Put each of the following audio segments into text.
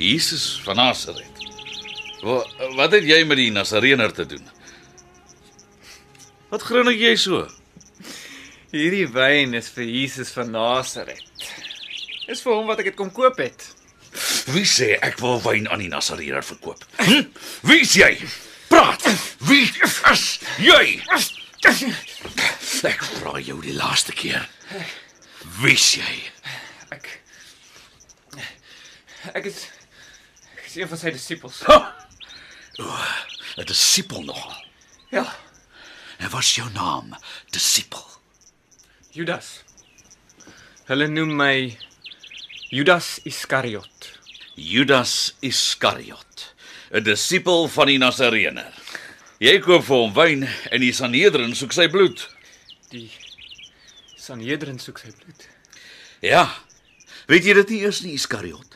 Jesus van Nasaret. Wat wat het jy met die Nasareener te doen? Wat grinnik jy so? Hierdie wyn is vir Jesus van Nasaret. Dis vir hom wat ek dit kom koop het. Wie sê ek wil wyn aan die Nasareener verkoop? Hm? Wie is jy? Praat. Wie is jy? Ek vra jou die laaste keer. Wie is jy? Ek Ek is is een van sy disippels. O, 'n disipel nogal. Ja, En wat is jou naam? Disipel. Judas. Hulle noem my Judas Iskariot. Judas Iskariot, 'n disipel van die Nasareener. Jy koop vir hom wyn en die Sanhedrin soek sy bloed. Die Sanhedrin soek sy bloed. Ja. Weet jy dit nie eers nie Iskariot?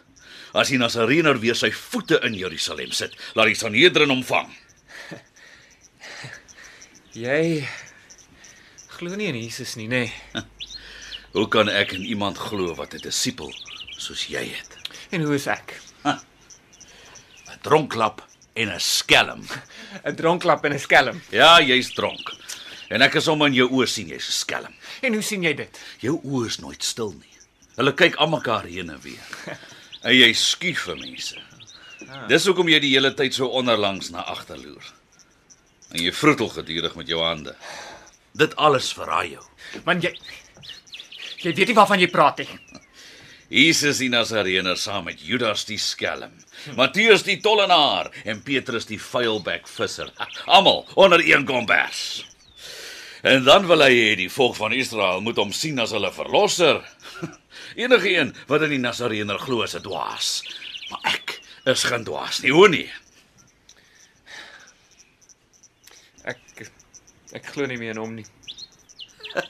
As die Nasareener weer sy voete in Jerusalem sit, laat die Sanhedrin hom vang. Jy glo nie in Jesus nie, nê? Nee. Hoe kan ek in iemand glo wat 'n disipel soos jy het? En hoe is ek? 'n Dronklap en 'n skelm. 'n Dronklap en 'n skelm. Ja, jy's dronk. En ek is om in jou oë sien jy's 'n skelm. En hoe sien jy dit? Jou oë is nooit stil nie. Hulle kyk almekaar heen en weer. En jy skuif vir mense. Dis hoekom jy die hele tyd so onderlangs na agter loer. En jy vroetel gedurig met jou hande. Dit alles verraai jou. Want jy jy weet nie waarvan jy praat nie. Jesus die Nasareener saam met Judas die skelm, Matteus die tollenaar en Petrus die vuilbek visser. Almal onder een kombers. En dan wil hy hê die volk van Israel moet hom sien as hulle verlosser. Enige een wat in die Nasareener glo is 'n dwaas. Maar ek is geen dwaas nie, hoor nie. Ek ek glo nie meer in hom nie.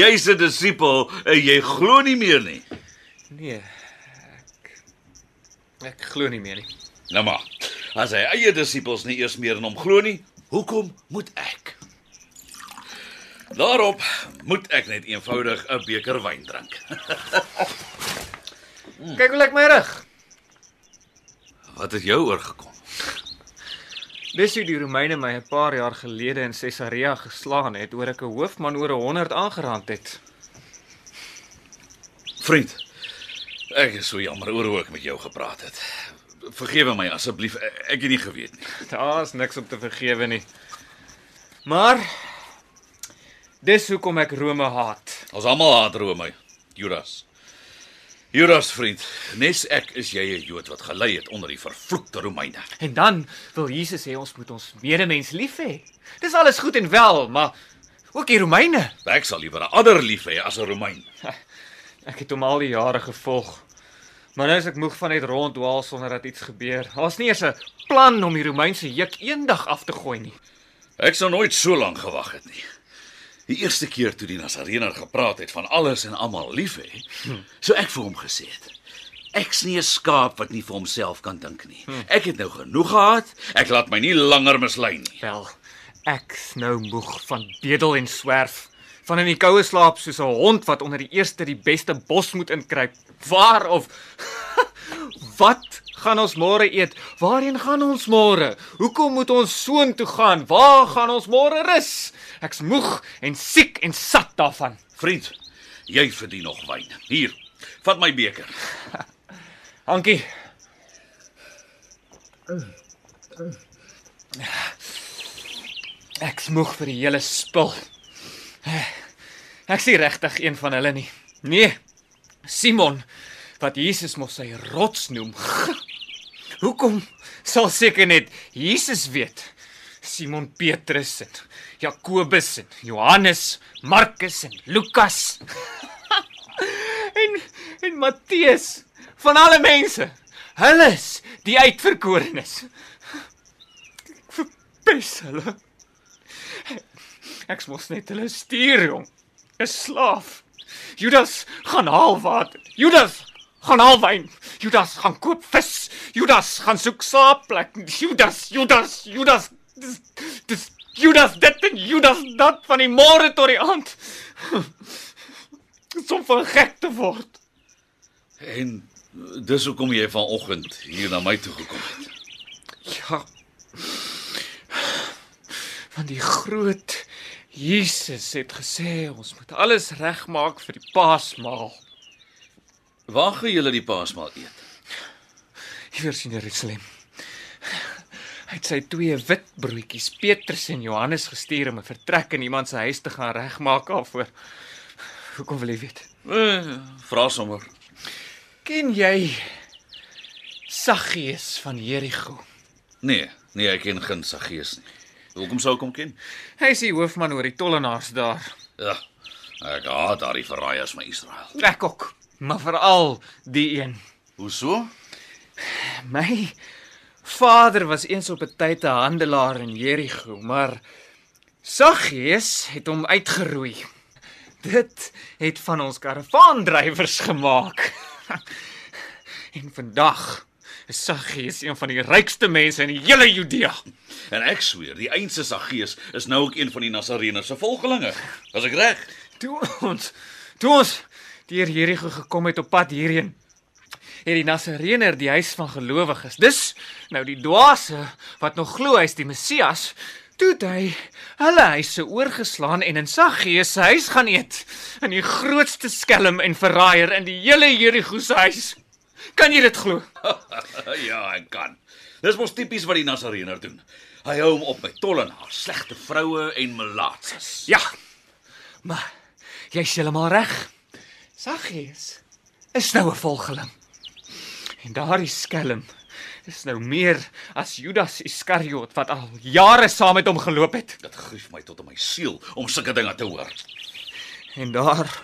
Jy's 'n disipel en jy glo nie meer nie. Nee. Ek ek glo nie meer nie. Nou maar, as hy eie disippels nie eers meer in hom glo nie, hoekom moet ek? Daarop moet ek net eenvoudig 'n beker wyn drink. Kyk hoe lyk my rug. Wat het jou oorgekom? Dis hoe die Romeine my 'n paar jaar gelede in Caesarea geslaan het oor ek 'n hoofman oor 100 aangerand het. Vriend, ek is so jammer oor hoe ek met jou gepraat het. Vergewe my asseblief, ek het nie geweet nie. Daar's niks om te vergewe nie. Maar dis hoekom ek Rome haat. Ons almal haat Rome, Judas. Judas vriend, nes ek is jy 'n Jood wat gelei het onder die vervloekte Romeine. En dan wil Jesus hê ons moet ons medemens lief hê. Dis alles goed en wel, maar ook die Romeine. Ek sal liewer 'n ander lief hê as 'n Romein. Ek het hom al die jare gevolg. Maar nou is ek moeg van net ronddwaal sonder dat iets gebeur. Daar's nie eens 'n plan om die Romeinse juk eendag af te gooi nie. Ek sou nooit so lank gewag het nie. Die eerste keer toe die Nasareener gepraat het van alles en almal lief hê, so ek vir hom gesê het. Ek's nie 'n skaap wat nie vir homself kan dink nie. Ek het nou genoeg gehad. Ek laat my nie langer mislei nie. Wel, ek's nou moeg van bedel en swerf. Van in die koue slaap soos 'n hond wat onder die eerste die beste bos moet inkruip. Waar of wat gaan ons môre eet? Waarheen gaan ons môre? Hoekom moet ons soontoe gaan? Waar gaan ons môre rus? Ek's moeg en siek en sat daarvan. Vriend, jy verdien nog wyn. Hier, vat my beker. Dankie. Ek's moeg vir die hele spul. Ek sien regtig een van hulle nie. Nee. Simon wat Jesus mos sy rots noem. Hoekom sal seker net Jesus weet? Simon Petrus en Jakobus en Johannes, Markus en Lukas. en en Matteus van alle mense. Hulle is die uitverkorenes. Ek verpes hulle. Ek mos net hulle stuur jong. 'n Slaaf. Judas gaan haal water. Judas gaan haal wyn. Judas gaan koop vis. Judas gaan soek slaapplek. Judas, Judas, Judas. Dis dis Judas dit en Judas dat van die môre tot die aand. Som van gek te word. En dis hoekom jy vanoggend hier na my toe gekom het. Ja. Want die groot Jesus het gesê ons moet alles regmaak vir die Paasmaal. Waar gaan julle die Paasmaal eet? Hier in Jerusalem. Hy het sy twee wit broodjies Petrus en Johannes gestuur om 'n vertrek in iemand se huis te gaan regmaak daarvoor. Hoekom wil jy weet? Eh, vra sommer. Ken jy Saggeus van Jerigo? Nee, nee, ek ken geen Saggeus nie. Hoekom sou ek hom ken? Hy is die hoofman oor die tollenaars daar. Ja. Ek haat daardie verraaiers van Israel. Ek ook, maar veral die een. Hoe so? My vader was eens op 'n tyd 'n handelaar in Jerigo, maar Saggeus het hom uitgeroei. Dit het van ons karavaandrywers gemaak. en vandag is Saggeus een van die rykste mense in die hele Judea. En ek sweer, die einste Saggeus is nou ook een van die Nasareëne se volgelinge. Was ek reg? Toe ons toe ons deur Jerigo gekom het op pad hierheen, het die Nasareëner die huis van gelowiges. Dis nou die dwaase wat nog glo hy is die Messias. Toe het hy hulle huise oorgeslaan en in Saggeus se huis gaan eet. In die grootste skelm en verraaier in die hele Jerigo se huis. Kan jy dit glo? ja, ek kan. Dis mos tipies wat die Nasareëner doen. Hy hou hom op met tollenaars, slegte vroue en melaatses. Ja. Maar jy's heeltemal reg. Saggeus is nou 'n volgeling. En daardie skelm is nou meer as Judas Iskariot wat al jare saam met hom geloop het. Dit grief my tot in my siel om sulke dinge te hoor. En daar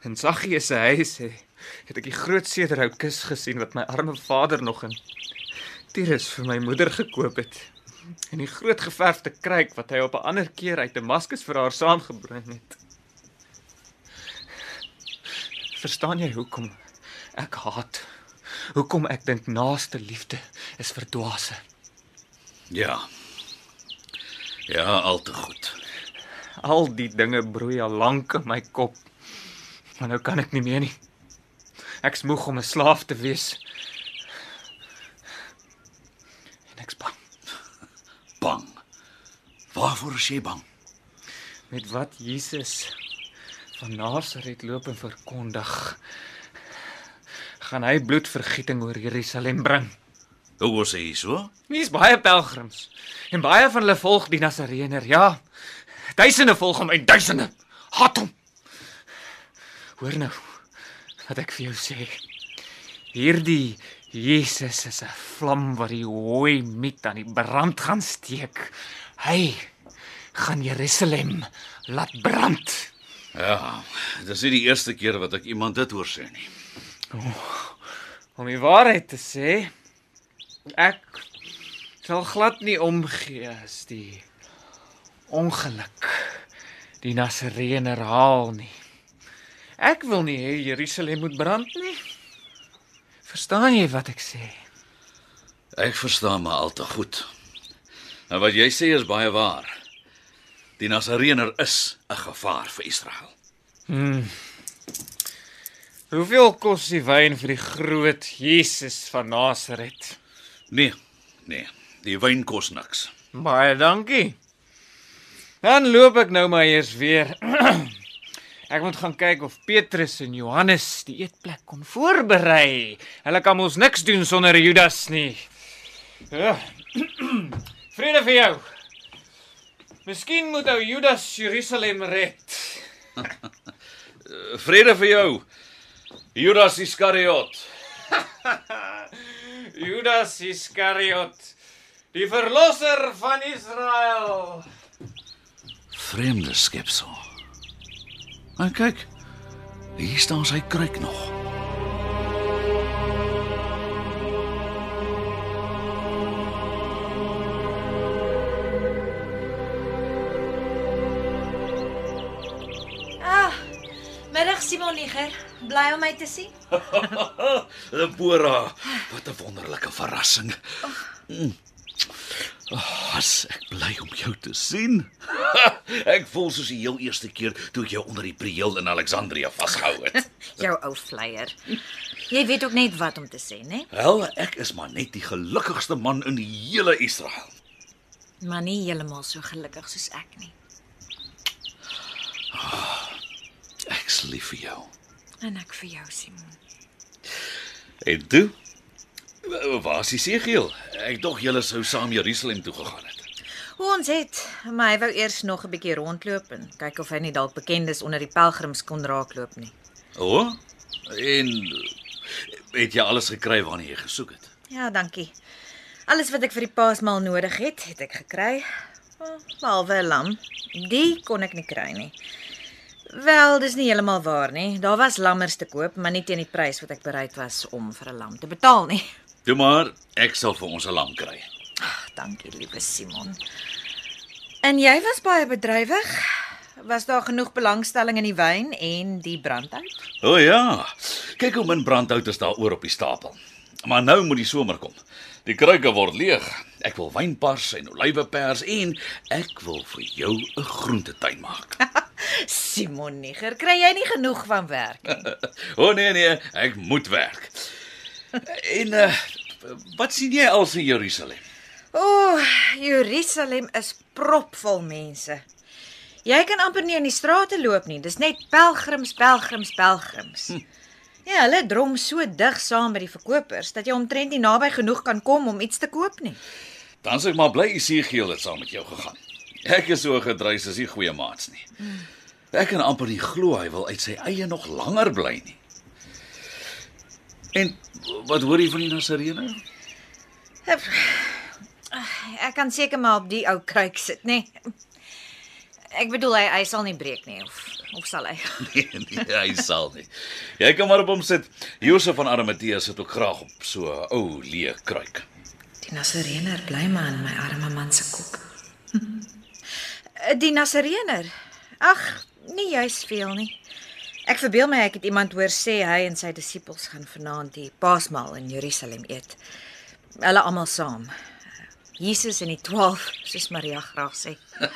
in Saggeus se huis het, het ek die groot sederhoutkus gesien wat my arme vader nog in Tyrus vir my moeder gekoop het. En die groot geverfde kruik wat hy op 'n ander keer uit Damaskus vir haar saamgebring het. Verstaan jy hoekom ek haat? Hoekom ek dink naaste liefde is vir dwaase? Ja. Ja, al te goed. Al die dinge broei al lank in my kop. Maar nou kan ek nie meer nie. Ek's moeg om 'n slaaf te wees. En ek's bang Bang. Waarvoor is jy bang? met wat Jesus van Nasaret loop en verkondig. Gaan hy bloedvergieting oor Jerusalem bring? Hoe was hy so? Hier's baie pelgrims en baie van hulle volg die Nasareëner. Ja. Duisende volg hom en duisende haat hom. Hoor nou wat ek vir jou sê. Hierdie Jesus is 'n vlam wat die hooi miet aan die brand gaan steek. Hy gaan Jerusalem laat brand. Ja, dis nie die eerste keer wat ek iemand dit hoor sê nie. Om die waarheid te sê, ek sal glad nie omgee as die ongeluk die Nasareëner haal nie. Ek wil nie hê Jerusalem moet brand nie. Verstaan jy wat ek sê? Ek verstaan maar al te goed. En wat jy sê is baie waar. Die Nasareëner is 'n gevaar vir Israel. Hoeveel kos die wyn vir die groot Jesus van Nasaret? Nee, nee, die wyn kos niks. Baie dankie. Dan loop ek nou maar eers weer. Ek moet gaan kyk of Petrus en Johannes die eetplek kon voorberei. Hulle kan mos niks doen sonder Judas nie. Ja. Vrede vir jou. Miskien moet ou Judas Jerusalem red. Vrede vir jou. Judas Iskariot. Judas Iskariot, die verlosser van Israel. Vreemde skepsel. Maar kyk, hier staan sy kruik nog. Simon Niger, bly om my te sien. Deborah, wat 'n wonderlike verrassing. Oh, as ek bly om jou te sien. ek voel soos die heel eerste keer toe ek jou onder die prieel in Alexandria vasgehou het. Jou ou flyer. Jy weet ook net wat om te sê, né? Wel, ek is maar net die gelukkigste man in die hele Israel. Maar nie heeltemal so gelukkig soos ek nie. Ek's lief vir jou. En ek vir jou, Simon. En toe? Waar is die seegiel? Ek dog julle sou saam Jerusalem toe gegaan het. Ons het, maar hy wou eers nog 'n bietjie rondloop en kyk of hy nie dalk bekend is onder die pelgrims kon raakloop nie. O? Oh, en het jy alles gekry waarna jy gesoek het? Ja, dankie. Alles wat ek vir die paasmaal nodig het, het ek gekry. Oh, Behalwe 'n lam. Die kon ek nie kry nie. Wel, dis nie heeltemal waar nie. Daar was lammers te koop, maar nie teen die prys wat ek bereid was om vir 'n lam te betaal nie. Toe maar, ek sal vir ons 'n lam kry. Ag, dankie, liewe Simon. En jy was baie bedrywig. Was daar genoeg belangstelling in die wyn en die brandhout? O ja. Kyk hoe min brandhout is daar oor op die stapel. Maar nou moet die somer kom. Die kruike word leeg. Ek wil wynpars en olyfpers en ek wil vir jou 'n groentetuin maak. Simon Niger, kry jy nie genoeg van werk nie? o oh, nee nee, ek moet werk. En uh, wat sien jy als in Jerusalem? O, oh, Jerusalem is propvol mense. Jy kan amper nie in die strate loop nie. Dis net pelgrims, pelgrims, pelgrims. Hm. Ja, hulle drom so dig saam met die verkopers dat jy omtrent nie naby genoeg kan kom om iets te koop nie. Dan sê ek maar bly Isiegeel het saam met jou gegaan. Ek is so gedreis as nie goeie maats nie. Ek kan amper nie glo hy wil uit sy eie nog langer bly nie. En wat hoor jy van die Nasarene? Ek kan seker maar op die ou kruik sit, nê? Nee. Ek bedoel hy hy sal nie breek nie of of sal hy? Nee, nee, hy sal nie. Jy kan maar op hom sit. Josef van Arimatea sit ook graag op so 'n ou leë kruik. Die Nasarener bly maar in my arme man se kop. Die Nasarener. Ag, nie juis veel nie. Ek verbeel my ek het iemand hoor sê hy en sy disippels gaan vanaand die Paasmaal in Jerusalem eet. Hulle almal saam. Jesus en die 12, soos Maria graag sê.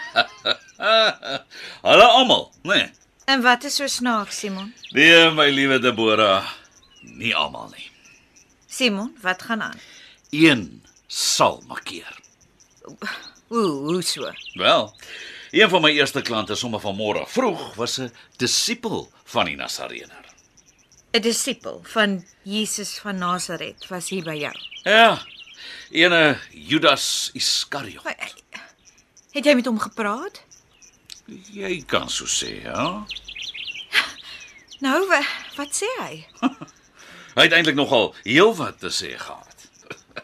Hulle almal, né? Nee. En wat is so snaaks, Simon? Nee, my liewe Deborah, nie almal nie. Simon, wat gaan aan? Een sal makkeer. Ooh, hoe so? Wel, een van my eerste klante sommer vanmôre vroeg was 'n disipel van die Nasarener. 'n Disipel van Jesus van Nasaret was hier by jou. Ja. Ene Judas Iskariot. Maar, Het jy met hom gepraat? Jy kan so sê, ja. Nou, wa- wat sê hy? Hy het eintlik nogal heelwat te sê gehad.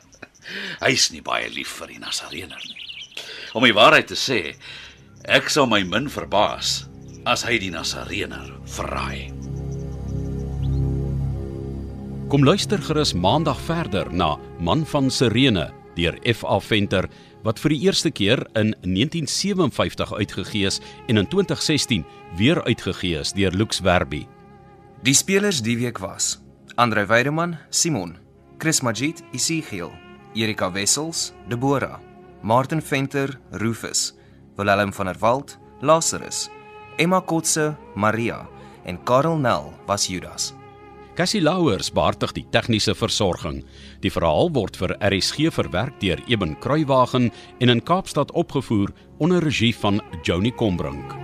Hy's nie baie lief vir die Nasarener nie. Om die waarheid te sê, ek sal my min verbaas as hy die Nasarener verraai. Kom luister gerus maandag verder na Man van Sirene deur F.A. Venter wat vir die eerste keer in 1957 uitgegee is en in 2016 weer uitgegee is deur Lux Werby. Die spelers die week was: Andrei Weideman, Simon, Chris Magid, Isigiel, Erika Wessels, Deborah, Martin Venter, Rufus, Willem van der Walt, Lazarus, Emma Kotse, Maria en Karel Nel was Judas. Cassie Louwers behartig die tegniese versorging. Die verhaal word vir RSG verwerk deur Eben Kruiwagen en in Kaapstad opgevoer onder regie van Joni Combrink.